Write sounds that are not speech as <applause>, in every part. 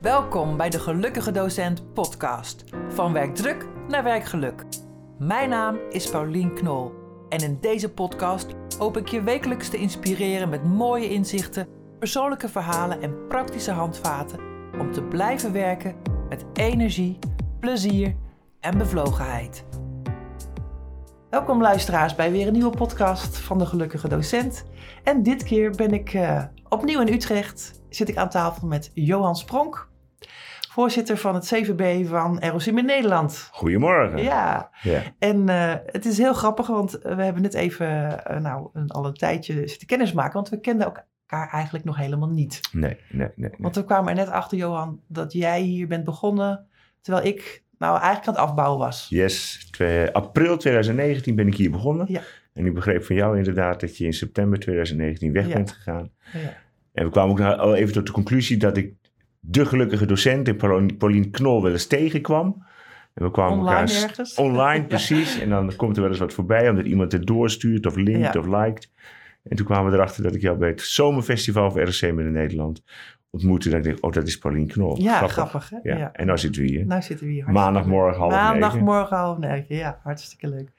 Welkom bij de Gelukkige Docent podcast. Van werkdruk naar werkgeluk. Mijn naam is Paulien Knol. En in deze podcast hoop ik je wekelijks te inspireren met mooie inzichten, persoonlijke verhalen en praktische handvaten om te blijven werken met energie, plezier en bevlogenheid. Welkom luisteraars bij weer een nieuwe podcast van de Gelukkige Docent. En dit keer ben ik uh, opnieuw in Utrecht. Zit ik aan tafel met Johan Spronk, voorzitter van het CVB van ROCM in Nederland. Goedemorgen. Ja, ja. en uh, het is heel grappig, want we hebben net even uh, nou, een, al een tijdje zitten kennismaken, want we kenden elkaar eigenlijk nog helemaal niet. Nee, nee, nee. nee. Want we kwamen er net achter, Johan, dat jij hier bent begonnen, terwijl ik nou eigenlijk aan het afbouwen was. Yes, twee, april 2019 ben ik hier begonnen. Ja. En ik begreep van jou inderdaad dat je in september 2019 weg Ja. bent gegaan. Ja. En we kwamen ook al even tot de conclusie dat ik de gelukkige docent in Paulien Knol wel eens tegenkwam. En we kwamen Online elkaar ergens? Online, <laughs> Ja. precies. En dan komt er wel eens wat voorbij, omdat iemand het doorstuurt of linkt Ja. of liked. En toen kwamen we erachter dat ik jou bij het Zomerfestival van RSC in Nederland ontmoette. Dat ik dacht, oh, dat is Paulien Knol. Ja, grappig, hè? Ja. Ja. En nou zitten we hier. Nou zitten we hier. Maandagmorgen half negen. Maandagmorgen half negen, ja, hartstikke leuk.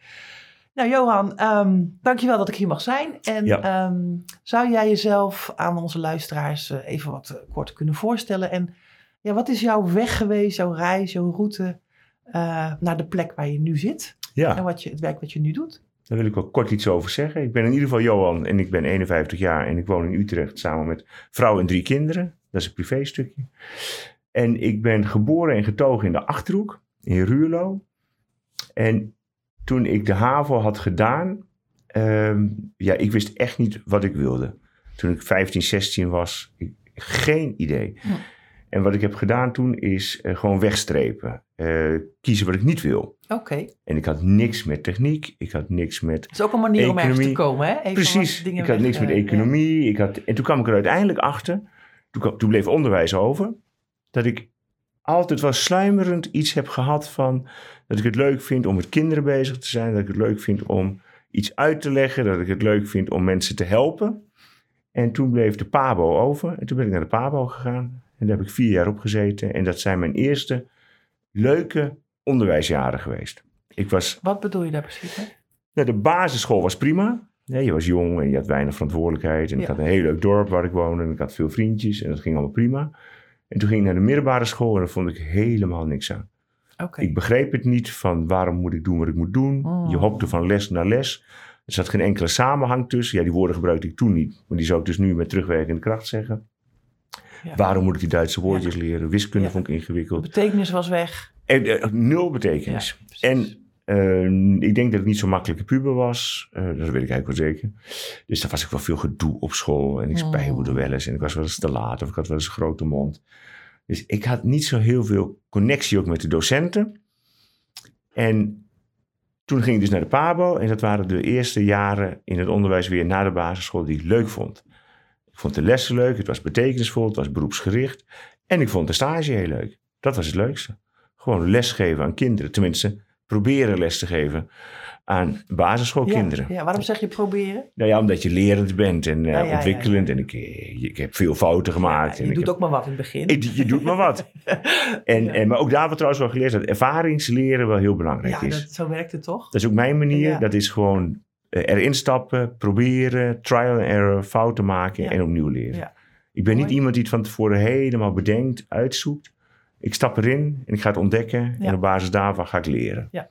Nou, Johan, ehm dankjewel dat ik hier mag zijn. En Ja. ehm, zou jij jezelf aan onze luisteraars eh, even wat eh, kort kunnen voorstellen? En ja, wat is jouw weg geweest, jouw reis, jouw route eh, naar de plek waar je nu zit? En Ja, wat je, het werk wat je nu doet? daar wil ik wel kort iets over zeggen. Ik ben in ieder geval Johan en ik ben 51 jaar en ik woon in Utrecht samen met vrouw en drie kinderen. Dat is een privéstukje. En ik ben geboren en getogen in de Achterhoek, in Ruurlo. En toen ik de HAVO had gedaan, ehm, ja, ik wist echt niet wat ik wilde. Toen ik 15, 16 was, ik, geen idee. En wat ik heb gedaan toen is eh, gewoon wegstrepen. Eh, kiezen wat ik niet wil. Oké, En ik had niks met techniek, ik had niks met dat is ook een manier om ergens te komen, hè? Even Precies, ik had weg, niks met eh, economie. Ik had, en toen kwam ik er uiteindelijk achter, toen bleef onderwijs over, dat ik altijd wel sluimerend iets heb gehad van dat ik het leuk vind om met kinderen bezig te zijn, dat ik het leuk vind om iets uit te leggen, dat ik het leuk vind om mensen te helpen. En toen bleef de PABO over en toen ben ik naar de PABO gegaan en daar heb ik vier jaar op gezeten en dat zijn mijn eerste leuke onderwijsjaren geweest. Ik was. Wat bedoel je daar precies mee? nou, de basisschool was prima. Nee, je was jong en je had weinig verantwoordelijkheid. En ik had een heel leuk dorp waar ik woonde. En ik had veel vriendjes en dat ging allemaal prima. En toen ging ik naar de middelbare school en daar vond ik helemaal niks aan. Ik begreep het niet van waarom moet ik doen wat ik moet doen. Mm. Je hopte van les naar les. Er zat geen enkele samenhang tussen. Ja, die woorden gebruikte ik toen niet. Maar die zou ik dus nu met terugwerkende kracht zeggen. Ja. Waarom moet ik die Duitse woordjes leren? Wiskunde Ja. vond ik De ingewikkeld. betekenis was weg. En, eh, nul betekenis. En eh, ik denk dat ik niet zo'n makkelijke puber was. Eh, dat weet ik eigenlijk wel zeker. Dus daar was ik wel veel gedoe op school. En ik spijbelde wel eens. En ik was wel eens te laat. Of ik had wel eens een grote mond. Dus ik had niet zo heel veel connectie ook met de docenten. En toen ging ik dus naar de PABO. En dat waren de eerste jaren in het onderwijs weer na de basisschool die ik leuk vond. Ik vond de lessen leuk. Het was betekenisvol. Het was beroepsgericht. En ik vond de stage heel leuk. Dat was het leukste. Gewoon lesgeven aan kinderen. Tenminste, proberen les te geven aan basisschoolkinderen. Ja, ja, waarom zeg je proberen? Nou ja, omdat je lerend bent en eh, Ja, ja, ja, ontwikkelend. En ik, eh, ik heb veel fouten gemaakt. Ja, en je doet heb- ook maar wat in het begin. ik- je doet maar wat. <laughs> En, Ja. en, maar ook daar we trouwens wel geleerd dat ervaringsleren wel heel belangrijk ja, is. dat, zo werkt het toch? Dat is ook mijn manier. Ja. Dat is gewoon eh, erin stappen, proberen, trial and error, fouten maken Ja. en opnieuw leren. Ja. Ik ben niet iemand die het van tevoren helemaal bedenkt, uitzoekt. Ik stap erin en ik ga het ontdekken. Ja. En op basis daarvan ga ik leren. Ja.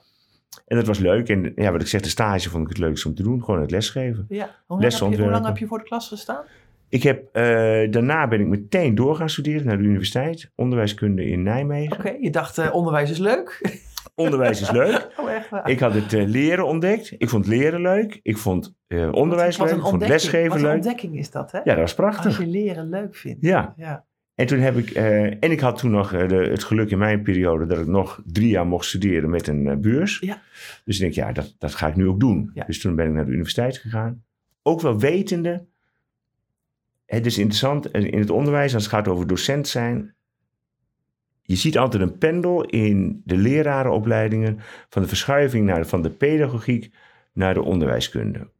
En dat was leuk. En ja, wat ik zeg, de stage vond ik het leukste om te doen. Gewoon het lesgeven. Ja. Hoe, lang heb je, hoe lang heb je voor de klas gestaan? Ik heb, eh, daarna ben ik meteen door gaan studeren naar de universiteit. Onderwijskunde in Nijmegen. Oké, je dacht eh, onderwijs is leuk. <laughs> Onderwijs is leuk. <laughs> oh, echt waar. Ik had het eh, leren ontdekt. Ik vond leren leuk. Ik vond onderwijs Wat leuk. Ik vond lesgeven Wat een leuk. ontdekking is dat, hè? Ja, dat was Als prachtig. je leren leuk vindt. Ja. ja. En toen heb ik, eh, en ik had toen nog eh, de, het geluk in mijn periode dat ik nog drie jaar mocht studeren met een eh, beurs. Ja. Dus ik denk, ja, dat, dat ga ik nu ook doen. Ja. Dus toen ben ik naar de universiteit gegaan. Ook wel wetende, het is interessant in het onderwijs, als het gaat over docent zijn. Je ziet altijd een pendel in de lerarenopleidingen van de verschuiving naar, van de pedagogiek naar de onderwijskunde.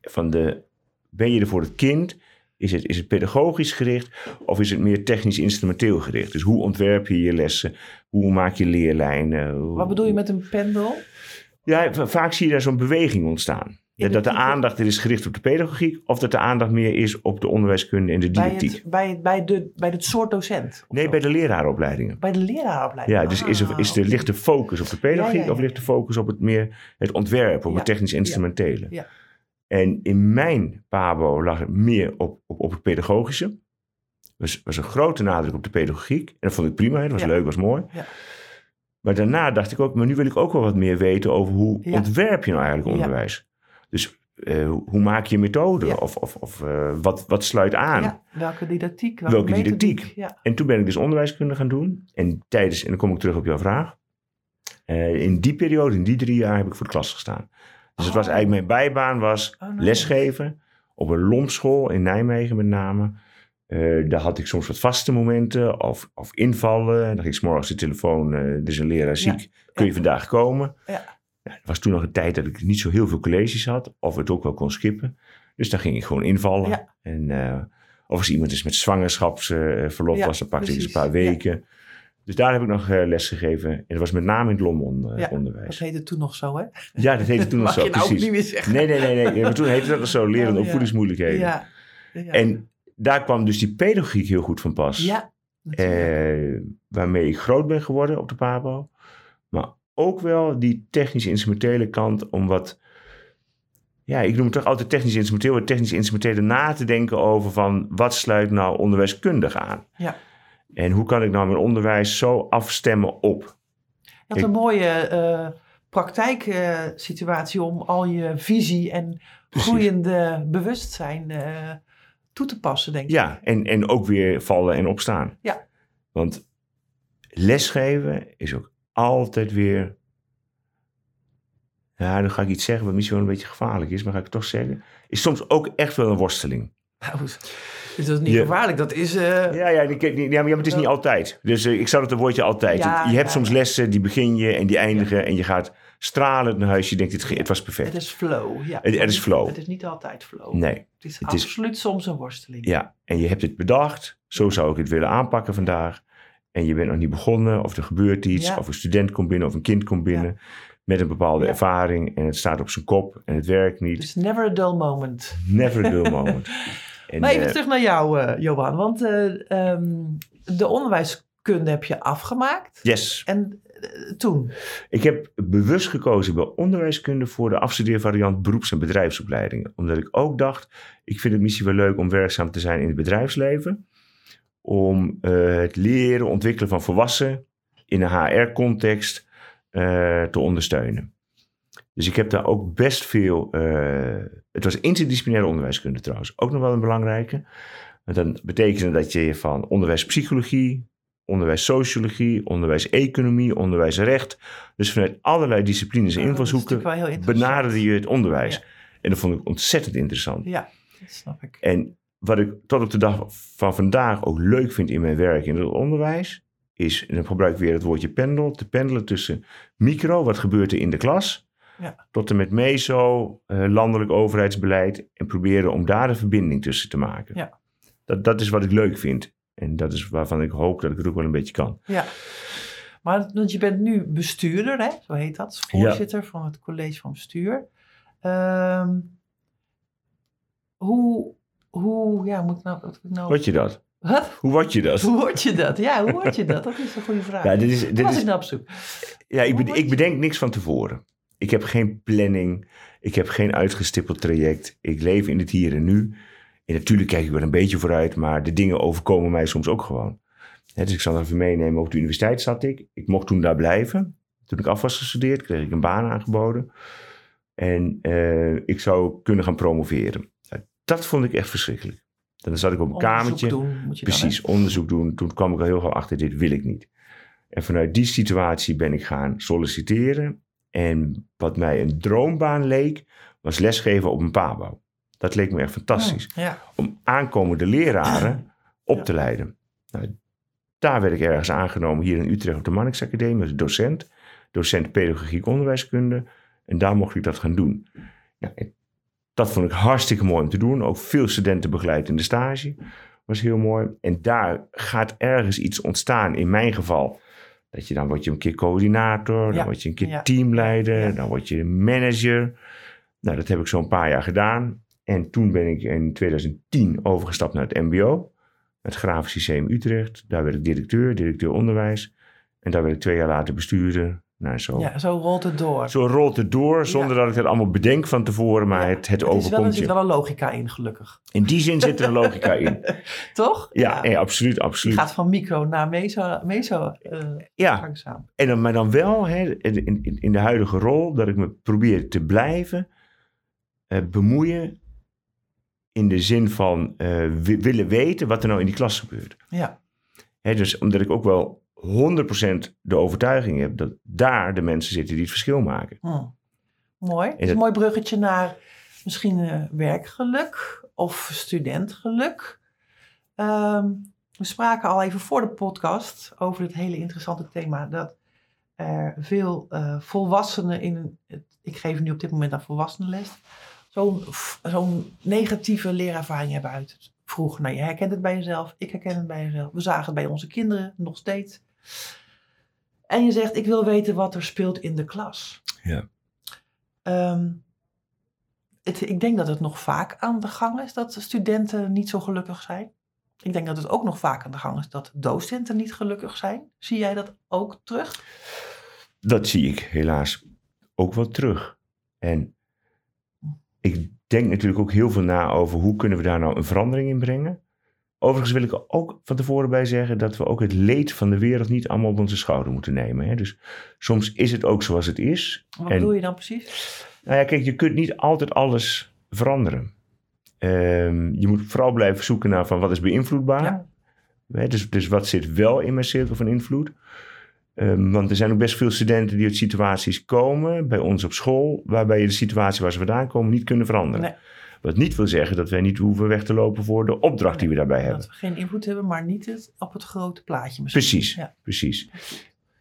Van de, ben je er voor het kind Is het, is het pedagogisch gericht of is het meer technisch instrumenteel gericht? Dus hoe ontwerp je je lessen? Hoe maak je leerlijnen? Hoe- Wat bedoel je met een pendel? Ja, va- vaak zie je daar zo'n beweging ontstaan. Dat de aandacht er is gericht op de pedagogiek of dat de aandacht meer is op de onderwijskunde en de Bij didactiek. het, bij, het, bij, de, bij het soort docent? Nee, zo? bij de leraaropleidingen. bij de leraaropleiding. Ja, dus is er, is er, Ah, ligt de focus op de pedagogiek Ja, ja, ja. of ligt de focus op het meer het ontwerp, op het technisch instrumentele? ja. En in mijn pabo lag het meer op, op, het pedagogische. Er was, was een grote nadruk op de pedagogiek. En dat vond ik prima, dat was Ja. leuk, was mooi. Ja. Maar daarna dacht ik ook, maar nu wil ik ook wel wat meer weten over hoe Ja. ontwerp je nou eigenlijk onderwijs? Dus eh, hoe- maak je methode? Of, of, of eh, wat, wat sluit aan? Welke didactiek? Welke, Welke didactiek? Ja. En toen ben ik dus onderwijskunde gaan doen. En tijdens, en dan kom ik terug op jouw vraag. Eh, in die periode, in die drie jaar, heb ik voor de klas gestaan. Dus het was Oh. eigenlijk mijn bijbaan was Oh, lesgeven. Op een lompschool in Nijmegen met name. Eh, daar had ik soms wat vaste momenten of, of invallen. En dan ging 's morgens de telefoon, eh, er is een leraar ziek. Kun je vandaag komen? Ja. Ja, er was toen nog een tijd dat ik niet zo heel veel colleges had. Of het ook wel kon skippen. Dus dan ging ik gewoon invallen. En, eh, of als iemand is met zwangerschapsverlof was, dan pakte ik eens een paar weken. Dus daar heb ik nog eh, les gegeven. En dat was met name in het Lommon eh, Ja, onderwijs. Dat heette toen nog zo, hè? Ja, dat heette toen <laughs> nog Mag zo, je nou ook precies. niet meer zeggen. Nee, nee, nee. nee. Maar toen heette dat nog zo, leren Oh, ja. opvoedingsmoeilijkheden. Ja. ja. En daar kwam dus die pedagogiek heel goed van pas. ja. Eh, waarmee ik groot ben geworden op de PABO. Maar ook wel die technisch-instrumentele kant om wat... Ja, ik noem het toch altijd technisch instrumenteel. Het technisch instrumentele na te denken over van... wat sluit nou onderwijskundig aan? Ja. En hoe kan ik nou mijn onderwijs zo afstemmen op? Had ik- een mooie eh praktijksituatie om al je visie en Precies. groeiende bewustzijn eh, toe te passen, denk ik. Ja, en, en ook weer vallen en opstaan. Ja. Want lesgeven is ook altijd weer... Ja, dan ga ik iets zeggen wat misschien wel een beetje gevaarlijk is, maar ga ik het toch zeggen. Is soms ook echt wel een worsteling. Dus dat is niet gevaarlijk. Dat is... eh, Ja, ja, ja, maar het is niet altijd. Dus eh, ik zou het een woordje altijd. Ja, je hebt soms lessen, die begin je en die eindigen. En je gaat stralend naar huis. Je denkt, het, het was perfect. Het is flow. Ja. Het- het is flow. Het is niet altijd flow. Nee, Het is het is- absoluut soms een worsteling. ja. En je hebt het bedacht. Zo zou ik het willen aanpakken vandaag. En je bent nog niet begonnen. Of er gebeurt iets. Of een student komt binnen. Of een kind komt binnen. Met een bepaalde Ja. ervaring. En het staat op zijn kop. En het werkt niet. Is never a dull moment. Never a dull moment. <laughs> En, maar even eh, terug naar jou, eh, Johan. Want eh, ehm, de onderwijskunde heb je afgemaakt. yes. En toen? Ik heb bewust gekozen bij onderwijskunde voor de afstudeervariant beroeps- en bedrijfsopleidingen. Omdat ik ook dacht, ik vind het misschien wel leuk om werkzaam te zijn in het bedrijfsleven. Om het leren, ontwikkelen van volwassenen in een HR-context te ondersteunen. Dus ik heb daar ook best veel. eh, het was interdisciplinaire onderwijskunde trouwens, ook nog wel een belangrijke. Want dan betekent dat je van onderwijspsychologie, onderwijssociologie, onderwijseconomie, onderwijsrecht. Dus vanuit allerlei disciplines en is invalshoeken benaderde je het onderwijs. Ja. En dat vond ik ontzettend interessant. Ja, dat snap ik. En wat ik tot op de dag van vandaag ook leuk vind in mijn werk in het onderwijs, is, en dan gebruik ik weer het woordje pendel, te pendelen tussen micro, wat gebeurt er in de klas, Ja. tot en met meso, eh, landelijk overheidsbeleid, en proberen om daar een verbinding tussen te maken. Ja. Dat, dat is wat ik leuk vind. En dat is waarvan ik hoop dat ik het ook wel een beetje kan. Ja. Maar want je bent nu bestuurder, hè? zo heet dat. Voorzitter van het college van bestuur. Ehm, hoe, hoe, ja, moet ik nou... Wat, ik nou Word je dat? Wat? Hoe word je dat? Hoe word je dat? Ja, hoe word je dat? Dat is een goede vraag. Ja, dit is, dit was is, ik naar op zoek. Ja, ik, ik bedenk niks van tevoren. Ik heb geen planning. Ik heb geen uitgestippeld traject. Ik leef in het hier en nu. En natuurlijk kijk ik wel een beetje vooruit, maar de dingen overkomen mij soms ook gewoon. Dus ik zal even meenemen. Op de universiteit zat ik. Ik mocht toen daar blijven. Toen ik af was gestudeerd, kreeg ik een baan aangeboden. En eh, ik zou kunnen gaan promoveren. Nou, dat vond ik echt verschrikkelijk. Dan zat ik op een Onderzoek kamertje. doen moet je dan? Precies, onderzoek doen. Toen kwam ik al heel gauw achter, dit wil ik niet. En vanuit die situatie ben ik gaan solliciteren. En wat mij een droombaan leek, was lesgeven op een PABO. Dat leek me echt fantastisch. Oh, ja. Om aankomende leraren <clears throat> op Ja. te leiden. Nou, daar werd ik ergens aangenomen, hier in Utrecht op de Mannix Academie, als docent. Docent pedagogiek onderwijskunde. En daar mocht ik dat gaan doen. Nou, Dat vond ik hartstikke mooi om te doen. Ook veel studenten begeleid in de stage. Was heel mooi. En daar gaat ergens iets ontstaan. In mijn geval. Dat je dan word je een keer coördinator. Dan Ja. word je een keer Ja. teamleider. Ja. Dan word je manager. Nou, dat heb ik zo'n paar jaar gedaan. En toen ben ik in 2010 overgestapt naar het mbo. Het Grafisch Lyceum Utrecht. Daar werd ik directeur, directeur onderwijs. En daar werd ik twee jaar later bestuurder. Nou, zo. Ja, zo rolt het door. Zo rolt het door, zonder dat ik het allemaal bedenk van tevoren, maar Ja. het, het er is wel, er overkomt zit wel een logica in, gelukkig. In die zin zit er een logica in. <laughs> Toch? Ja, nee, absoluut, absoluut. gaat van micro naar meso, meso eh, Ja, langzaam. en dan, maar dan wel hè, in, in, in de huidige rol dat ik me probeer te blijven eh, bemoeien in de zin van wi- willen weten wat er nou in die klas gebeurt. Ja. Hè, dus omdat ik ook wel 100% de overtuiging heb dat daar de mensen zitten die het verschil maken. Hm. Mooi. Het is dat- een mooi bruggetje naar misschien eh, werkgeluk of studentgeluk. Ehm, we spraken al even voor de podcast over het hele interessante thema dat er veel eh, volwassenen in ik geef nu op dit moment aan volwassenenles, zo'n zo'n negatieve leerervaring hebben uit vroeger. Nou, je herkent het bij jezelf, ik herken het bij jezelf. We zagen het bij onze kinderen nog steeds. En je zegt, ik wil weten wat er speelt in de klas. Ja. Ehm, het, ik denk dat het nog vaak aan de gang is dat studenten niet zo gelukkig zijn. Ik denk dat het ook nog vaak aan de gang is dat docenten niet gelukkig zijn. Zie jij dat ook terug? Dat zie ik helaas ook wel terug. En ik denk natuurlijk ook heel veel na over hoe kunnen we daar nou een verandering in brengen. Overigens wil ik er ook van tevoren bij zeggen dat we ook het leed van de wereld niet allemaal op onze schouder moeten nemen. Hè? Dus soms is het ook zoals het is. Wat En- bedoel je dan precies? Nou ja, kijk, je kunt niet altijd alles veranderen. Ehm, je moet vooral blijven zoeken naar van wat is beïnvloedbaar. Ja. Hè, dus, dus wat zit wel in mijn cirkel van invloed? Ehm, want er zijn ook best veel studenten die uit situaties komen bij ons op school, waarbij je de situatie waar ze vandaan komen niet kunnen veranderen. Nee. Wat niet wil zeggen dat wij niet hoeven weg te lopen voor de opdracht die we daarbij hebben. Dat we geen invloed hebben, maar niet het, op het grote plaatje misschien. Precies, Ja. precies.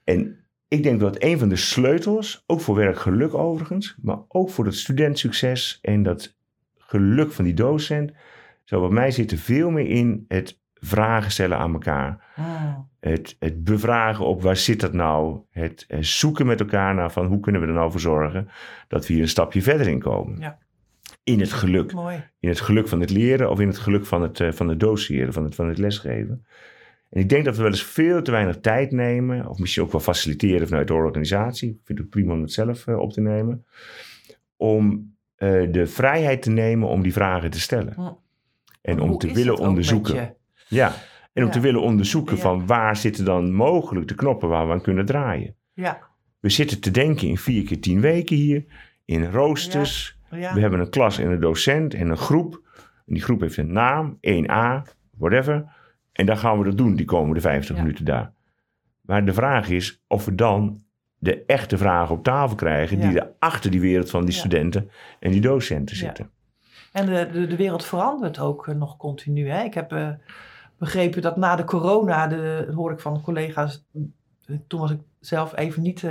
En ik denk dat een van de sleutels, ook voor werkgeluk overigens, maar ook voor het studentsucces en dat geluk van die docent, zou bij mij zitten veel meer in het vragen stellen aan elkaar. Hmm. Het, het bevragen op waar zit dat nou? Het zoeken met elkaar naar van hoe kunnen we er nou voor zorgen dat we hier een stapje verder in komen. Ja. In het geluk. Mooi. In het geluk van het leren of in het geluk van het, eh, van het doseren, van het, van het lesgeven. En ik denk dat we wel eens veel te weinig tijd nemen, of misschien ook wel faciliteren vanuit de organisatie. Ik vind het prima om het zelf eh, op te nemen. Om eh, de vrijheid te nemen om die vragen te stellen. Hm. En om te willen onderzoeken. Ja, en om te willen onderzoeken Ja. van waar zitten dan mogelijk de knoppen waar we aan kunnen draaien. Ja. We zitten te denken in vier keer tien weken hier, in roosters. Ja. We hebben een klas en een docent en een groep. En die groep heeft een naam, 1A, whatever. En dan gaan we dat doen, die komende 50 Ja. minuten daar. Maar de vraag is of we dan de echte vragen op tafel krijgen... Die er achter die wereld van die studenten en die docenten zitten. En de, de, de wereld verandert ook eh, nog continu. Hè? Ik heb eh, begrepen dat na de corona, de, hoor ik van collega's, eh, toen was ik zelf even niet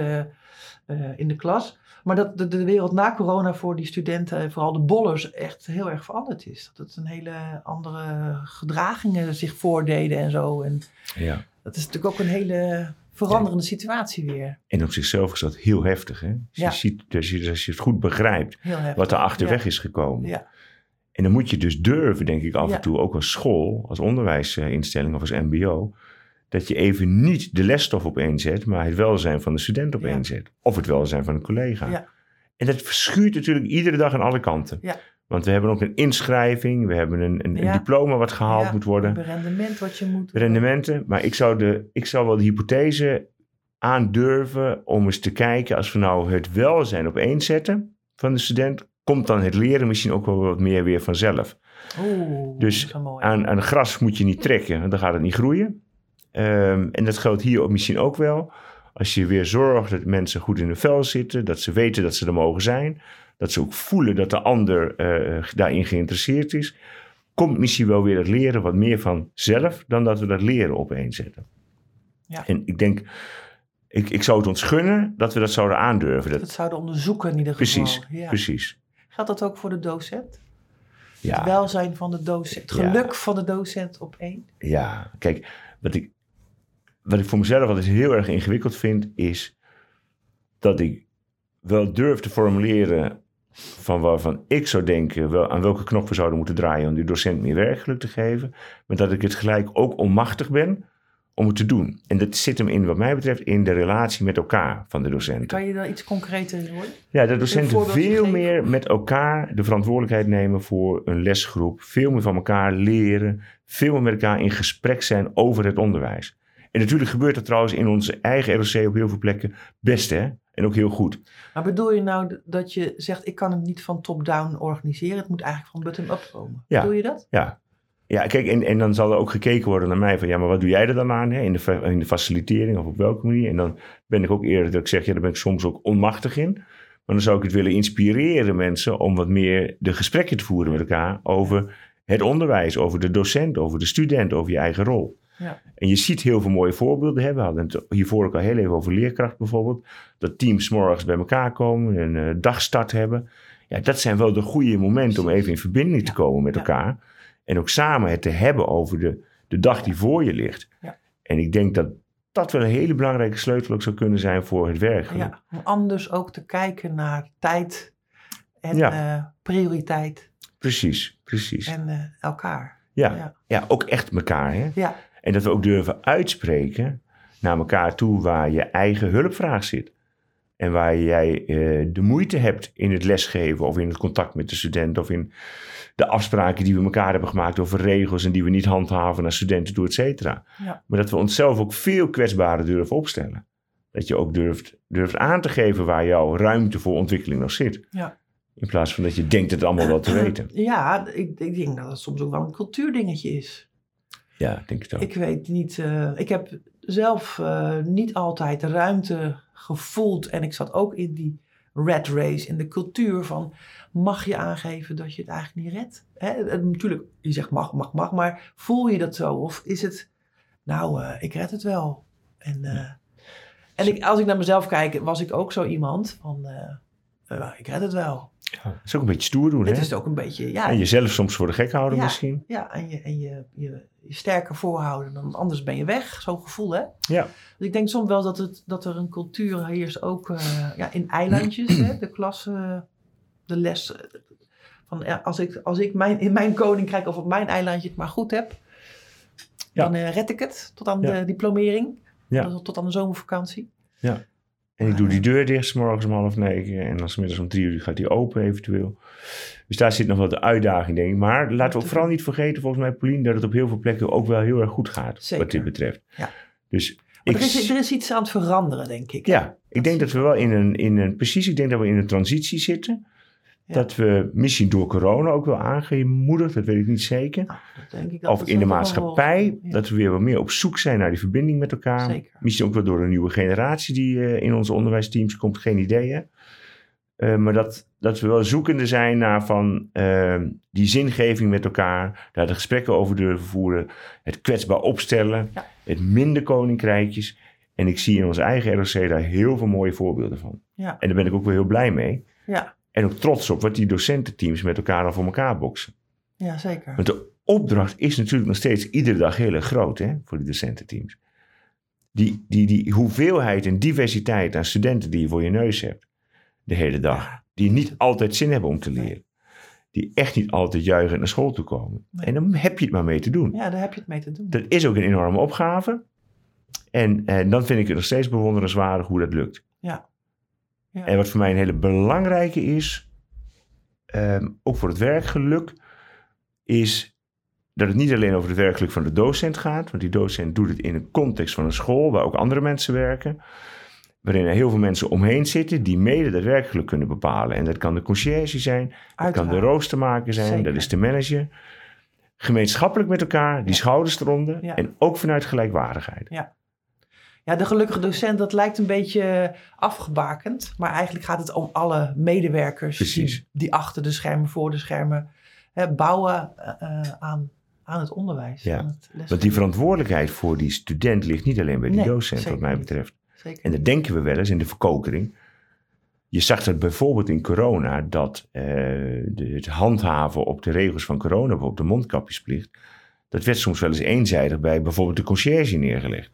in de klas, maar dat de, de wereld na corona voor die studenten, vooral de bollers, echt heel erg veranderd is. Dat het een hele andere gedragingen zich voordeden en zo. En Ja. dat is natuurlijk ook een hele veranderende situatie weer. En op zichzelf is dat heel heftig. Hè? Als, Ja. je ziet, als, je, als je het goed begrijpt wat er achterweg Ja. is gekomen. Ja. En dan moet je dus durven, denk ik, af en toe, ook als school, als onderwijsinstelling of als mbo, dat je even niet de lesstof op één zet, maar het welzijn van de student op Ja. één zet. Of het welzijn van een collega. Ja. En dat verschuurt natuurlijk iedere dag aan alle kanten. Ja. Want we hebben ook een inschrijving, we hebben een, een, diploma wat gehaald moet worden, een rendement wat je moet... rendementen. Maar ik zou, de, ik zou wel de hypothese aandurven om eens te kijken, als we nou het welzijn op één zetten van de student, komt dan het leren misschien ook wel wat meer weer vanzelf. Oeh, Dus. Aan, aan gras moet je niet trekken, want dan gaat het niet groeien. Ehm, en dat geldt hier misschien ook wel. Als je weer zorgt dat mensen goed in hun vel zitten, dat ze weten dat ze er mogen zijn, dat ze ook voelen dat de ander eh, daarin geïnteresseerd is, komt misschien wel weer het leren wat meer van zelf dan dat we dat leren opeenzetten. Ja. En ik denk, ik, ik zou het ons gunnen dat we dat zouden aandurven. Dat, dat zouden onderzoeken in ieder precies, geval. Ja. precies. Geldt dat ook voor de docent? Het welzijn van de docent, het Ja. geluk van de docent op één? ja. kijk, wat ik, wat ik voor mezelf altijd heel erg ingewikkeld vind, is dat ik wel durf te formuleren van waarvan ik zou denken wel, aan welke knop we zouden moeten draaien om die docent meer werkgeluk te geven, maar dat ik het gelijk ook onmachtig ben om het te doen. En dat zit hem in, wat mij betreft, in de relatie met elkaar van de docenten. Kan je daar iets concreter in worden? Ja, dat docenten veel meer met elkaar de verantwoordelijkheid nemen voor een lesgroep. Veel meer van elkaar leren. Veel meer met elkaar in gesprek zijn over het onderwijs. En natuurlijk gebeurt dat trouwens in onze eigen ROC op heel veel plekken best, hè? En ook heel goed. Maar bedoel je nou dat je zegt, ik kan het niet van top-down organiseren, het moet eigenlijk van bottom-up komen? Ja. Bedoel je dat? Ja. Ja, kijk, en, en dan zal er ook gekeken worden naar mij van, ja, maar wat doe jij er dan aan, hè? In de, in de facilitering of op welke manier? En dan ben ik ook eerder dat ik zeg, ja, daar ben ik soms ook onmachtig in. Maar dan zou ik het willen inspireren mensen om wat meer de gesprekken te voeren met elkaar over het onderwijs, over de docent, over de student, over je eigen rol. Ja. En je ziet heel veel mooie voorbeelden. Hè? We hadden het hiervoor ook al heel even over leerkracht bijvoorbeeld. Dat teams morgens bij elkaar komen, een eh, dagstart hebben. Ja, dat zijn wel de goede momenten om even in verbinding te komen met Ja. elkaar. En ook samen het te hebben over de, de dag die voor je ligt. Ja. En ik denk dat dat wel een hele belangrijke sleutel ook zou kunnen zijn voor het werk. Ja, om anders ook te kijken naar tijd en eh, prioriteit Precies, precies. en eh, elkaar. ja. ja. Ja. ook echt elkaar. Hè? Ja, En dat we ook durven uitspreken naar elkaar toe waar je eigen hulpvraag zit. En waar jij eh, de moeite hebt in het lesgeven of in het contact met de student of in de afspraken die we elkaar hebben gemaakt over regels en die we niet handhaven naar studenten toe, et cetera. Ja. Maar dat we onszelf ook veel kwetsbaarder durven opstellen. Dat je ook durft, durft aan te geven waar jouw ruimte voor ontwikkeling nog zit. Ja. In plaats van dat je denkt het allemaal wel te <clears throat> weten. ja ik, ik denk dat het soms ook wel een cultuurdingetje is. Ja, denk ik ook. Ik weet niet, eh, ik heb zelf eh, niet altijd ruimte gevoeld en ik zat ook in die red race, in de cultuur van mag je aangeven dat je het eigenlijk niet redt? Hè? het- natuurlijk, je zegt mag, mag, mag, maar voel je dat zo? Of is het, nou, eh, ik red het wel. En, eh, en ik, als ik naar mezelf kijk, was ik ook zo iemand van, eh, eh, ik red het wel. Ja, dat is ook een beetje stoer doen, Het hè? is ook een beetje, ja, En jezelf soms voor de gek houden Ja. misschien. ja en, je, en je, je, je sterker voorhouden, dan anders ben je weg. Zo'n gevoel, hè? Ja. Dus ik denk soms wel dat, het, dat er een cultuur heerst ook eh, ja, in eilandjes, hè? de klas, eh, de les. eh, Van, ja, als ik, als ik mijn, in mijn koninkrijk of op mijn eilandje het maar goed heb, Ja. dan eh, red ik het tot aan Ja. de diplomering, Ja. tot, aan de zomervakantie. En ik doe die deur dicht, 's morgens om half negen. En dan 's middags om drie uur gaat die open eventueel. Dus daar zit nog wel de uitdaging, denk ik. Maar laten we ook vooral niet vergeten, volgens mij, Paulien, dat het op heel veel plekken ook wel heel erg goed gaat. Zeker. Wat dit betreft. Ja. Dus ik, er, is, er is iets aan het veranderen, denk ik. ja, ik denk dat we wel in een, in een, precies, ik denk dat we in een transitie zitten. Ja. Dat we misschien door corona ook wel aangemoedigd, dat weet ik niet zeker. Nou, dat denk ik dat of in de maatschappij, ja. dat we weer wat meer op zoek zijn naar die verbinding met elkaar. Zeker. Misschien ook wel door een nieuwe generatie die eh, in onze onderwijsteams komt, geen idee hè. Eh, maar dat, dat we wel zoekende zijn naar van eh, die zingeving met elkaar, daar de gesprekken over durven voeren, het kwetsbaar opstellen, Ja. het minder koninkrijkjes. En ik zie in onze eigen ROC daar heel veel mooie voorbeelden van. Ja. En daar ben ik ook wel heel blij mee. Ja, En ook trots op wat die docententeams met elkaar al voor elkaar boksen. ja, zeker. Want de opdracht is natuurlijk nog steeds iedere dag heel erg groot hè, voor die docententeams. Die, die, die hoeveelheid en diversiteit aan studenten die je voor je neus hebt de hele dag. Die niet altijd zin hebben om te leren. Die echt niet altijd juichend naar school toe komen. Nee. En dan heb je het maar mee te doen. Ja, daar heb je het mee te doen. Dat is ook een enorme opgave. En, en dan vind ik het nog steeds bewonderenswaardig hoe dat lukt. Ja. Ja. En wat voor mij een hele belangrijke is, ehm, ook voor het werkgeluk, is dat het niet alleen over het werkgeluk van de docent gaat. Want die docent doet het in een context van een school waar ook andere mensen werken. Waarin er heel veel mensen omheen zitten die mede dat werkgeluk kunnen bepalen. En dat kan de conciërge zijn, dat kan de roostermaker zijn, Zeker. dat is de manager. Gemeenschappelijk met elkaar, die schouders eronder. Ja. En ook vanuit gelijkwaardigheid. Ja, de gelukkige docent, dat lijkt een beetje afgebakend. Maar eigenlijk gaat het om alle medewerkers Precies. die, die achter de schermen, voor de schermen hè, bouwen eh, eh, aan, aan het onderwijs. Ja, aan het lesgeven. Want die verantwoordelijkheid voor die student ligt niet alleen bij die Nee, docent, wat mij betreft. Zeker. En dat denken we wel eens in de verkokering. je zag dat bijvoorbeeld in corona, dat eh, de, het handhaven op de regels van corona, bijvoorbeeld de mondkapjesplicht, dat werd soms wel eens eenzijdig bij bijvoorbeeld de conciërge neergelegd.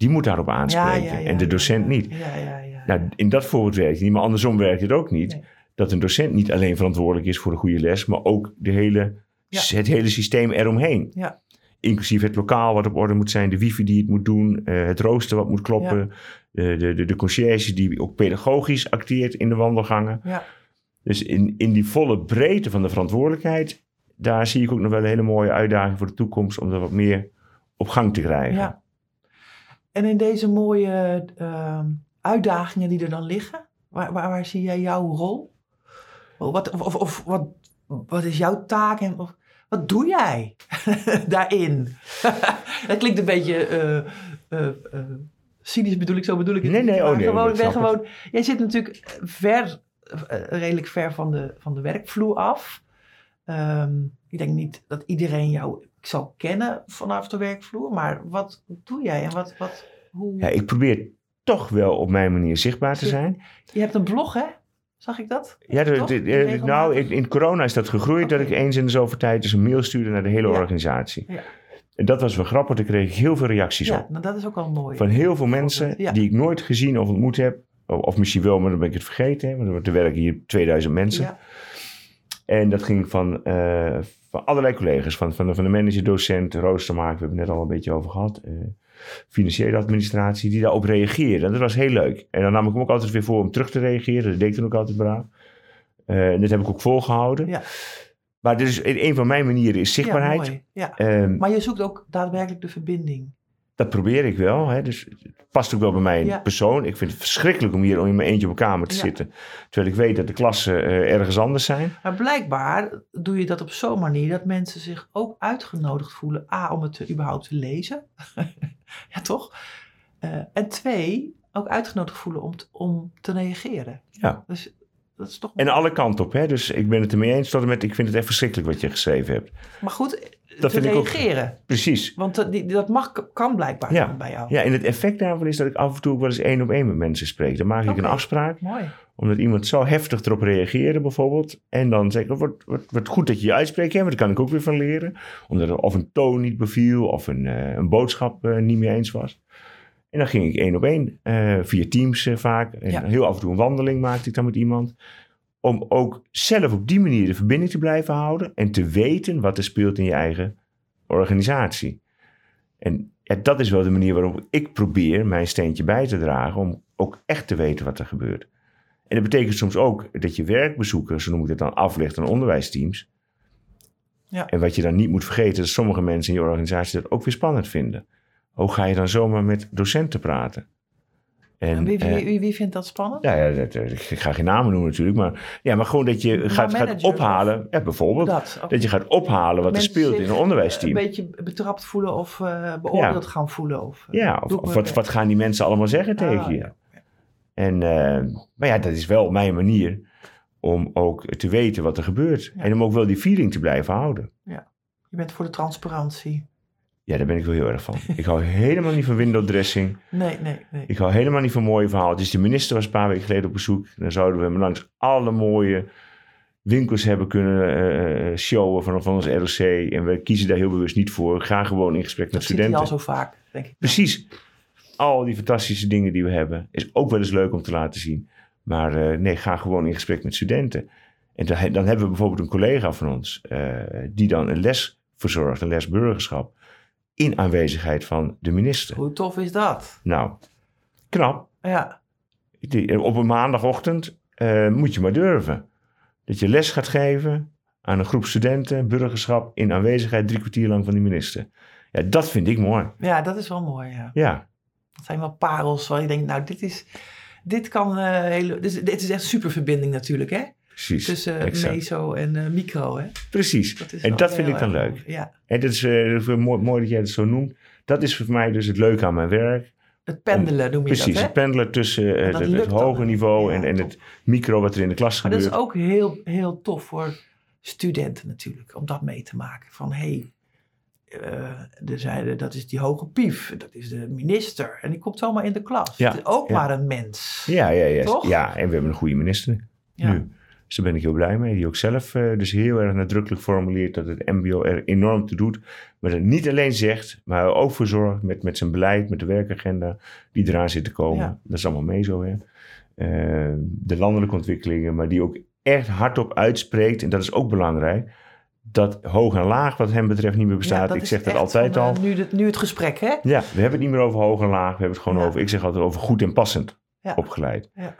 Die moet daarop aanspreken Ja, ja, ja, en de docent niet. Ja, ja, ja. Nou, in dat voorbeeld werkt het niet, maar andersom werkt het ook niet. Nee. Dat een docent niet alleen verantwoordelijk is voor een goede les, maar ook de hele, het hele systeem eromheen. Ja. Inclusief het lokaal wat op orde moet zijn, de wifi die het moet doen, eh, het rooster wat moet kloppen, de, de, de, de conciërge die ook pedagogisch acteert in de wandelgangen. Ja. Dus in, in die volle breedte van de verantwoordelijkheid, daar zie ik ook nog wel een hele mooie uitdaging voor de toekomst om er wat meer op gang te krijgen. En in deze mooie ehm, uitdagingen die er dan liggen, waar, waar, waar zie jij jouw rol? Wat, of, of wat, wat is jouw taak en of, wat doe jij <laughs> daarin? <laughs> dat klinkt een beetje eh, eh, eh, cynisch bedoel ik, zo bedoel ik het Nee, niet, nee, oh nee, gewoon, ik ben het. gewoon, jij zit natuurlijk ver, redelijk ver van de, van de werkvloer af. Ehm, ik denk niet dat iedereen jou zal kennen vanaf de werkvloer, maar wat doe jij en wat, wat hoe... Ja, ik probeer toch wel op mijn manier zichtbaar te zijn. Je hebt een blog, hè? Zag ik dat? Ja, de- de- nou, in, in corona is dat gegroeid dat ik eens in de zoveel tijd dus een mail stuurde naar de hele Ja. organisatie. Ja. En dat was wel grappig, daar kreeg ik heel veel reacties Ja, op. nou, dat is ook wel mooi. Van heel veel mensen Ja. die ik nooit gezien of ontmoet heb. Of, of misschien wel, maar dan ben ik het vergeten. hè, Want er werken hier 2000 mensen. Ja, En dat ging van, eh, van allerlei collega's. Van, van, de, van de manager, docent, roostermaker. We hebben het net al een beetje over gehad. eh, financiële administratie, die daarop reageerden. En dat was heel leuk. En dan nam ik hem ook altijd weer voor om terug te reageren. Dat deed ik toen ook altijd braaf. Eh, en dat heb ik ook volgehouden. Ja. Maar is, een van mijn manieren is ja, zichtbaarheid. mooi. Ja. Ehm, Maar je zoekt ook daadwerkelijk de verbinding. Dat probeer ik wel. Hè. Dus het past ook wel bij mijn Ja. persoon. Ik vind het verschrikkelijk om hier in mijn eentje op een kamer te Ja. zitten. Terwijl ik weet dat de klassen eh, ergens anders zijn. Maar blijkbaar doe je dat op zo'n manier dat mensen zich ook uitgenodigd voelen. A, om het te- überhaupt te lezen. <laughs> ja, toch? Eh, en twee, ook uitgenodigd voelen om, t- om te reageren. Ja. Dus dat is toch... En alle kanten op. Hè. Dus ik ben het ermee eens tot en met... Ik vind het echt verschrikkelijk wat je geschreven hebt. Maar goed, Dat te ook- reageren. Precies. Want dat, die, dat mag, kan blijkbaar Ja. bij jou. Ja, en het effect daarvan is dat ik af en toe ook wel eens één op één met mensen spreek. Dan maak ik een afspraak, Mooi. omdat iemand zo heftig erop reageerde bijvoorbeeld. En dan zeg ik, wat, wat, wat goed dat je je uitspreekt, hè, want daar kan ik ook weer van leren. Omdat er of een toon niet beviel, of een, eh, een boodschap eh, niet mee eens was. En dan ging ik één op één, eh, via Teams eh, vaak. En Ja. heel af en toe een wandeling maakte ik dan met iemand. Om ook zelf op die manier de verbinding te blijven houden. En te weten wat er speelt in je eigen organisatie. En ja, dat is wel de manier waarop ik probeer mijn steentje bij te dragen. Om ook echt te weten wat er gebeurt. En dat betekent soms ook dat je werkbezoeken, zo noem ik het dan, aflegt aan onderwijsteams. Ja. En wat je dan niet moet vergeten, dat sommige mensen in je organisatie dat ook weer spannend vinden. Hoe ga je dan zomaar met docenten praten? En wie, eh, wie, wie, wie vindt dat spannend? ja, ja dat, eh, ik ga geen namen noemen natuurlijk, maar, ja, maar gewoon dat je Maar gaat, gaat ophalen, ja, bijvoorbeeld, dat, dat. Je gaat ophalen wat er speelt in een onderwijsteam. Een beetje betrapt voelen of eh, beoordeeld gaan voelen. Of, ja, of, wat, wat gaan die mensen allemaal zeggen tegen Ah, je? ja. En, maar ja, dat is wel mijn manier om ook te weten wat er gebeurt. Ja. En om ook wel die feeling te blijven houden. Je bent voor de transparantie. Ja, daar ben ik wel heel erg van. ik hou helemaal niet van window dressing. Nee, nee, nee. Ik hou helemaal niet van mooie verhaaltjes. De minister was een paar weken geleden op bezoek. Dan zouden we hem langs alle mooie winkels hebben kunnen eh, showen van, van ons ROC. En we kiezen daar heel bewust niet voor. Ga gewoon in gesprek met dat studenten. al zo vaak, denk ik. Precies. Al die fantastische dingen die we hebben. Is ook wel eens leuk om te laten zien. Maar nee, ga gewoon in gesprek met studenten. En dan, dan hebben we bijvoorbeeld een collega van ons. die dan een les verzorgt. Een les burgerschap. In aanwezigheid van de minister. Hoe tof is dat? Nou, knap. Ja, Die- Op een maandagochtend eh, moet je maar durven. Dat je les gaat geven aan een groep studenten, burgerschap, in aanwezigheid drie kwartier lang van die minister. Ja, dat vind ik mooi. ja, dat is wel mooi, ja. Ja, Dat zijn wel parels waar je denkt, nou, dit is... Dit kan eh hele... Dit is, dit is echt superverbinding natuurlijk, hè? Precies. Tussen eh, Exact. meso en eh, micro, hè? Precies. Dat en dat vind ik dan leuk. mooi. Ja, En dat is, wel mooi, mooi dat jij het zo noemt. Dat is voor mij dus het leuke aan mijn werk. het pendelen noem je Precies, dat, hè? het pendelen tussen het, hoge niveau Ja, en, en het micro wat er in de klas Maar dat gebeurt. is ook heel, heel tof voor studenten natuurlijk, om dat mee te maken. Van, hé, hey, zeiden dat is die hoge pief, dat is de minister. En die komt zomaar in de klas. Ja, Het is ook ja. maar een mens. Ja, ja, ja. Toch? Ja, en we hebben een goede minister Ja. nu. Dus daar ben ik heel blij mee. Die ook zelf eh, dus heel erg nadrukkelijk formuleert dat het mbo er enorm toe doet. Maar dat niet alleen zegt, maar ook voor zorgt met, met zijn beleid, met de werkagenda die eraan zit te komen. Ja. Dat is allemaal mee zo, hè. Eh, de landelijke ontwikkelingen, maar die ook echt hardop uitspreekt. En dat is ook belangrijk. Dat hoog en laag wat hem betreft niet meer Ja, bestaat. ik zeg dat altijd van, al. eh, nu, het, nu het gesprek, hè? Ja, we hebben het niet meer over hoog en laag. We hebben het gewoon Ja. over, ik zeg altijd over goed en passend Ja. opgeleid. Ja,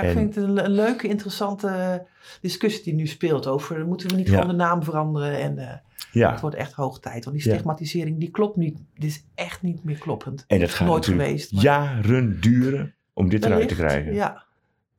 ik En- vind het een, een leuke, interessante discussie die nu speelt over moeten we niet Ja. gewoon de naam veranderen en Ja, het wordt echt hoog tijd. Want die stigmatisering die klopt niet, dit is echt niet meer kloppend. en dat gaat Nooit geweest, maar- jaren duren om dit eruit te krijgen. Ja.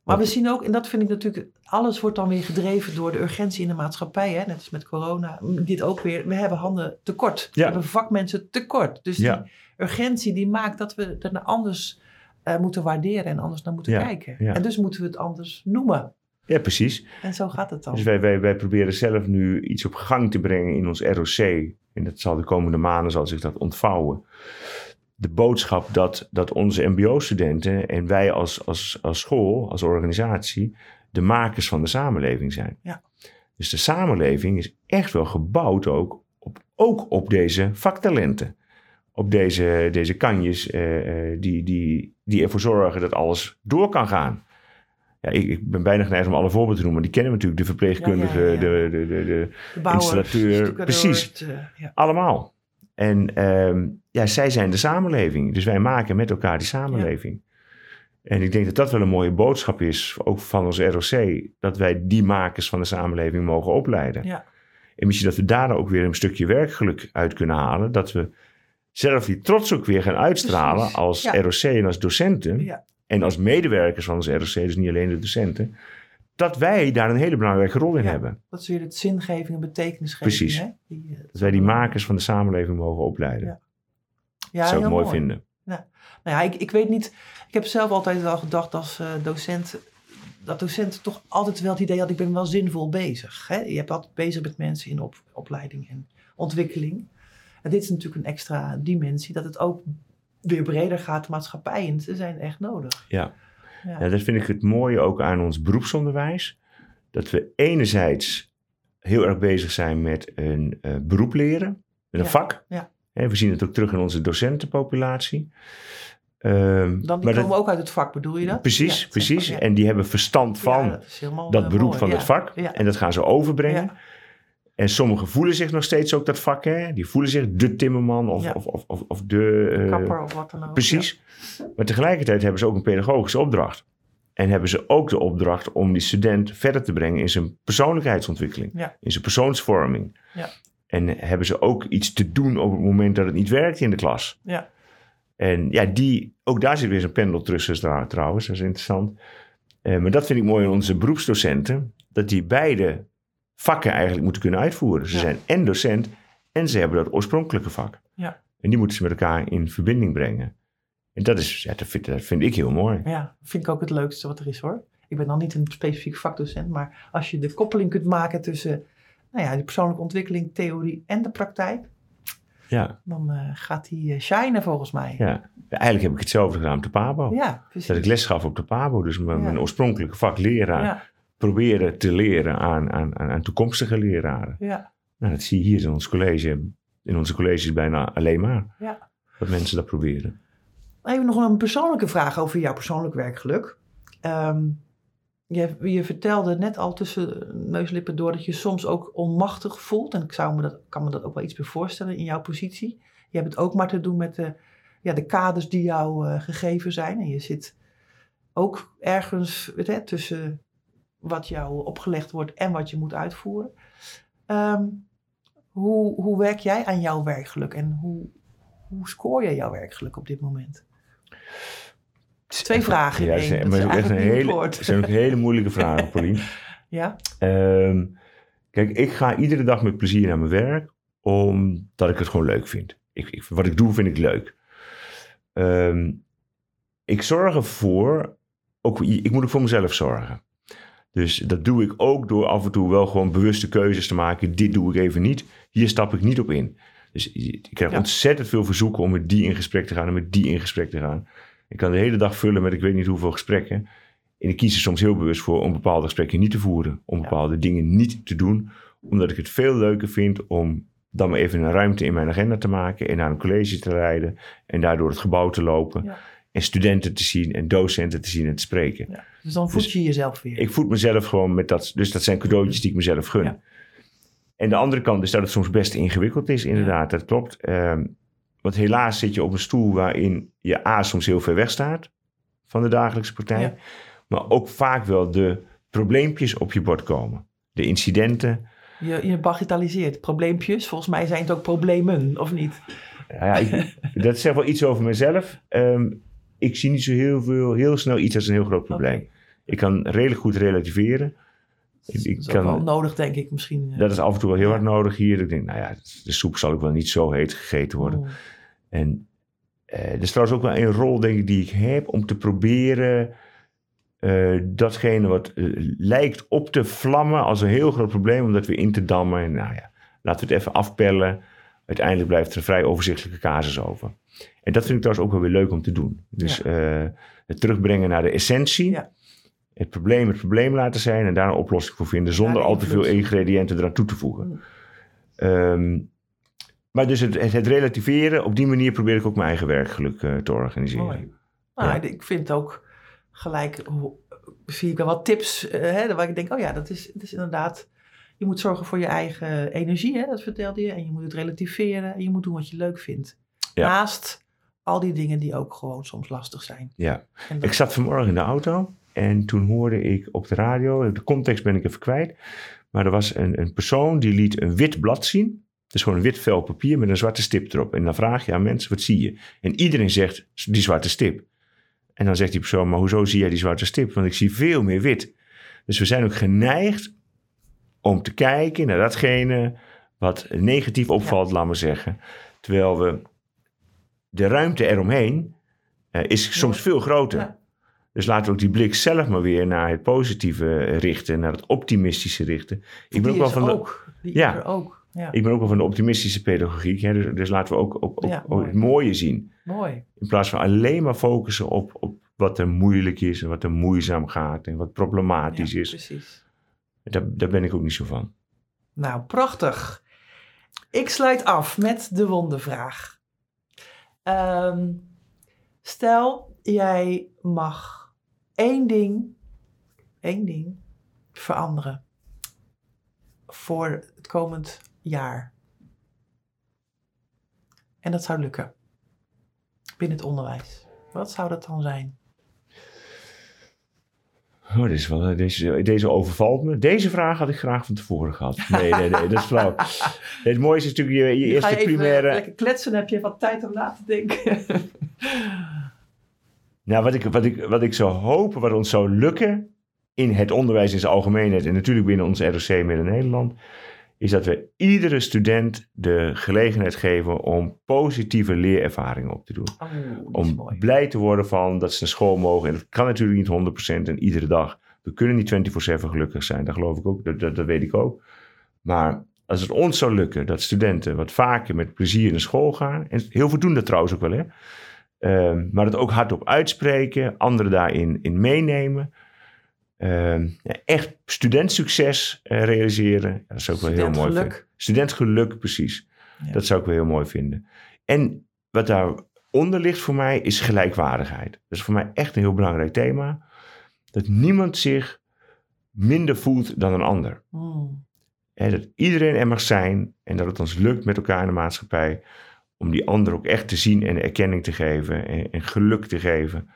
Maar we zien ook, en dat vind ik natuurlijk, alles wordt dan weer gedreven door de urgentie in de maatschappij. Hè? Net als met corona. Dit ook weer. We hebben handen tekort. We hebben vakmensen tekort. Dus die urgentie die maakt dat we er anders eh, moeten waarderen en anders naar moeten Ja, kijken. ja. En dus moeten we het anders noemen. Ja, precies. En zo gaat het dan. Dus wij, wij, wij proberen zelf nu iets op gang te brengen in ons ROC. En dat zal de komende maanden zal zich dat ontvouwen. De boodschap dat, dat onze mbo-studenten en wij als, als, als school, als organisatie, de makers van de samenleving zijn. Ja. Dus de samenleving is echt wel gebouwd ook op, ook op deze vaktalenten. Op deze, deze kanjes eh, eh, die, die, die ervoor zorgen dat alles door kan gaan. Ja, ik, ik ben bijna geneigd om alle voorbeelden te noemen. Maar die kennen we natuurlijk. De verpleegkundige, Ja, ja, ja. De, de, de, de, de bouwers, installateur, precies. eh, allemaal. En ehm, ja, zij zijn de samenleving. Dus wij maken met elkaar die samenleving. En ik denk dat dat wel een mooie boodschap is, ook van ons ROC, dat wij die makers van de samenleving mogen opleiden. Ja. En misschien dat we daar ook weer een stukje werkgeluk uit kunnen halen, dat we zelf die trots ook weer gaan uitstralen Precies, als ja. ROC en als docenten. Ja. En als medewerkers van ons ROC, dus niet alleen de docenten, dat wij daar een hele belangrijke rol in Ja. hebben. Dat is weer het zingeving en betekenisgeving. Precies. Hè? Die, eh, Dat wij die makers van de samenleving mogen opleiden. Ja. dat zou ik heel mooi, vinden. Nou ja, ik, ik weet niet. Ik heb zelf altijd wel gedacht als eh, docent. Dat docenten toch altijd wel het idee had, ik ben wel zinvol bezig. Hè? Je hebt altijd bezig met mensen in op, opleiding en ontwikkeling. En dit is natuurlijk een extra dimensie, dat het ook weer breder gaat, de maatschappij in. Ze zijn echt nodig. Ja. Ja. Ja, dat vind ik het mooie ook aan ons beroepsonderwijs. Dat we enerzijds heel erg bezig zijn met een eh, beroep leren, met een Ja, vak. ja. Hè, we zien het ook terug in onze docentenpopulatie. Ehm, Dan die komen dat- ook uit het vak, bedoel je dat? Precies, Ja, precies. ja. En die hebben verstand van Ja, dat, eh, beroep mooi. van het vak. En dat gaan ze overbrengen. En sommigen voelen zich nog steeds ook dat vak. Hè? Die voelen zich de timmerman of, Ja. of, of, of, of de... eh, Kapper of wat dan ook. Precies. Maar tegelijkertijd hebben ze ook een pedagogische opdracht. En hebben ze ook de opdracht om die student verder te brengen in zijn persoonlijkheidsontwikkeling, Ja. in zijn persoonsvorming. Ja. En hebben ze ook iets te doen op het moment dat het niet werkt in de klas. Ja. En ja, die, ook daar zit weer zo'n pendel tussen trouwens, dat is interessant. Eh, maar dat vind ik mooi in onze beroepsdocenten, dat die beide vakken eigenlijk moeten kunnen uitvoeren. Ze Ja. zijn en docent en ze hebben dat oorspronkelijke vak. Ja. En die moeten ze met elkaar in verbinding brengen. En dat, is, ja, dat, vind, dat vind ik heel mooi. Ja, vind ik ook het leukste wat er is hoor. Ik ben dan niet een specifiek vakdocent, maar als je de koppeling kunt maken tussen nou ja, die persoonlijke ontwikkeling, theorie en de praktijk, Ja, dan eh, gaat die eh, shinen volgens mij. ja. Eigenlijk heb ik hetzelfde gedaan op de PABO. Ja, precies. Dat ik les gaf op de PABO. Dus mijn, Ja. mijn oorspronkelijke vak leraar Ja, proberen te leren aan, aan, aan, toekomstige leraren. ja, Nou, dat zie je hier in ons college. In onze colleges bijna alleen maar. ja. Dat mensen dat proberen. Even nog een persoonlijke vraag over jouw persoonlijk werkgeluk. Ehm, je, je vertelde net al tussen neuslippen door dat je soms ook onmachtig voelt. En ik zou me dat, kan me dat ook wel iets bij voorstellen in jouw positie. Je hebt het ook maar te doen met de, ja, de kaders die jou eh, gegeven zijn. En je zit ook ergens weet tussen wat jou opgelegd wordt en wat je moet uitvoeren. Ehm, hoe, hoe werk jij aan jouw werkgeluk en hoe, hoe scoor je jouw werkgeluk op dit moment? Twee vragen Ja, zijn, Dat maar is is echt een hele, kort. het zijn ook hele moeilijke vragen, <laughs> Paulien. Ja? Ehm, kijk, ik ga iedere dag met plezier naar mijn werk, omdat ik het gewoon leuk vind. Ik, ik, wat ik doe, vind ik leuk. Ehm, ik zorg ervoor, ook, ik moet ook voor mezelf zorgen. Dus dat doe ik ook door af en toe wel gewoon bewuste keuzes te maken. Dit doe ik even niet. Hier stap ik niet op in. Dus krijgt Ja. ontzettend veel verzoeken om met die in gesprek te gaan en met die in gesprek te gaan. Ik kan de hele dag vullen met ik weet niet hoeveel gesprekken. En ik kies er soms heel bewust voor om bepaalde gesprekken niet te voeren. Om Ja. bepaalde dingen niet te doen. Omdat ik het veel leuker vind om dan maar even een ruimte in mijn agenda te maken. En naar een college te rijden. En daardoor het gebouw te lopen. Ja. En studenten te zien en docenten te zien en te spreken. Ja. Dus dan voed Dus je jezelf weer. Ik voed mezelf gewoon met dat. Dus dat zijn cadeautjes die ik mezelf gun. Ja. En de andere kant is dat het soms best ingewikkeld is, inderdaad. Dat klopt. Ehm, want helaas zit je op een stoel waarin je A soms heel ver weg staat van de dagelijkse praktijk. Ja. Maar ook vaak wel de probleempjes op je bord komen. De incidenten. Je, je bagatelliseert probleempjes. Volgens mij zijn het ook problemen, of niet? Ja, ik, <laughs> dat zegt wel iets over mezelf. Ehm, ik zie niet zo heel, veel, heel snel iets als een heel groot probleem. Ik kan redelijk goed relativeren. Ik, ik Dat is ook wel nodig, denk ik, misschien. eh. dat is af en toe wel heel Ja. hard nodig hier. Ik denk, nou ja, de soep zal ook wel niet zo heet gegeten worden. Oh. En eh er is trouwens ook wel een rol, denk ik, die ik heb om te proberen eh, datgene wat eh, lijkt op te vlammen als een heel groot probleem, om dat weer in te dammen. En nou ja, laten we het even afpellen. Uiteindelijk blijft er een vrij overzichtelijke casus over. En dat vind ik trouwens ook wel weer leuk om te doen. Dus eh, het terugbrengen naar de essentie. Ja. Het probleem het probleem laten zijn en daar een oplossing voor vinden zonder de al te veel ingrediënten eraan toe te voegen. Mm. Ehm, maar dus het, het, het relativeren, op die manier probeer ik ook mijn eigen werkgeluk eh, te organiseren. Mooi. Nou, ik vind ook gelijk, zie ik wel wat tips, eh, hè, waar ik denk, oh ja, dat is, dat is inderdaad, je moet zorgen voor je eigen energie, hè, dat vertelde je, en je moet het relativeren, en je moet doen wat je leuk vindt. Ja. Naast al die dingen die ook gewoon soms lastig zijn. Ja. Ik zat vanmorgen in de auto en toen hoorde ik op de radio, de context ben ik even kwijt, maar er was een, een persoon die liet een wit blad zien. Dus gewoon een wit vel papier met een zwarte stip erop. En dan vraag je aan mensen, wat zie je? En iedereen zegt, die zwarte stip. En dan zegt die persoon, maar hoezo zie jij die zwarte stip? Want ik zie veel meer wit. Dus we zijn ook geneigd om te kijken naar datgene wat negatief opvalt, laat maar zeggen. Terwijl we de ruimte eromheen eh, is soms veel groter. Ja. Dus laten we ook die blik zelf maar weer naar het positieve richten, naar het optimistische richten. Ik ben ook wel van de, ook. Die Ja. er ook. Ja, ik ben ook wel van de optimistische pedagogiek. Hè? Dus, dus laten we ook, ook, ook, Ja, ook mooi. het mooie zien. mooi. In plaats van alleen maar focussen op, op wat er moeilijk is en wat er moeizaam gaat en wat problematisch Ja, is. precies. Daar, daar ben ik ook niet zo van. Nou, prachtig. Ik sluit af met de wondervraag. Ehm, stel, jij mag één ding, één ding veranderen voor het komend jaar. En dat zou lukken binnen het onderwijs. Wat zou dat dan zijn? Oh, dit is wel, deze, deze overvalt me. Deze vraag had ik graag van tevoren gehad. Nee, nee, nee, dat is flauw. <laughs> Het mooiste is natuurlijk je, je eerste primaire... lekker kletsen, heb je wat tijd om na te denken. <laughs> Nou, wat ik, wat, ik, wat ik zou hopen, wat ons zou lukken in het onderwijs in zijn algemeenheid en natuurlijk binnen ons ROC Midden-Nederland, is dat we iedere student de gelegenheid geven om positieve leerervaringen op te doen. Oh, Om mooi. blij te worden van dat ze naar school mogen. En dat kan natuurlijk niet 100% en iedere dag. We kunnen niet 24-7 gelukkig zijn, dat geloof ik ook, dat, dat, dat weet ik ook. Maar als het ons zou lukken dat studenten wat vaker met plezier naar school gaan, en heel veel doen dat trouwens ook wel, hè. Ehm, maar het ook hardop uitspreken, anderen daarin in meenemen. Ehm, ja, echt studentsucces eh, realiseren. Dat zou ik wel heel mooi vinden. Studentgeluk, precies. Ja. Dat zou ik wel heel mooi vinden. En wat daaronder ligt voor mij is gelijkwaardigheid. Dat is voor mij echt een heel belangrijk thema. Dat niemand zich minder voelt dan een ander. Hè, dat iedereen er mag zijn en dat het ons lukt met elkaar in de maatschappij om die ander ook echt te zien en erkenning te geven en, en geluk te geven.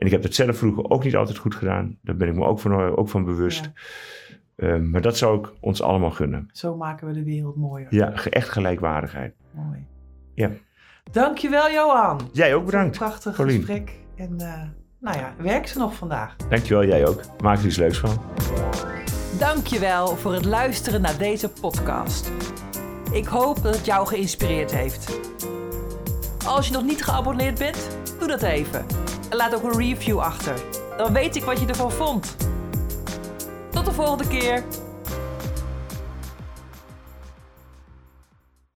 En ik heb dat zelf vroeger ook niet altijd goed gedaan. Daar ben ik me ook van, ook van bewust. Ja. Eh, maar dat zou ik ons allemaal gunnen. Zo maken we de wereld mooier. Ja, echt gelijkwaardigheid. Mooi. Ja. Dankjewel, Johan. Jij ook Voor bedankt. een prachtig Paulien. gesprek. En eh, nou ja, werk ze nog vandaag. Dankjewel, jij ook. Maak er iets leuks van. Dankjewel voor het luisteren naar deze podcast. Ik hoop dat het jou geïnspireerd heeft. Als je nog niet geabonneerd bent, doe dat even. En laat ook een review achter. Dan weet ik wat je ervan vond. Tot de volgende keer.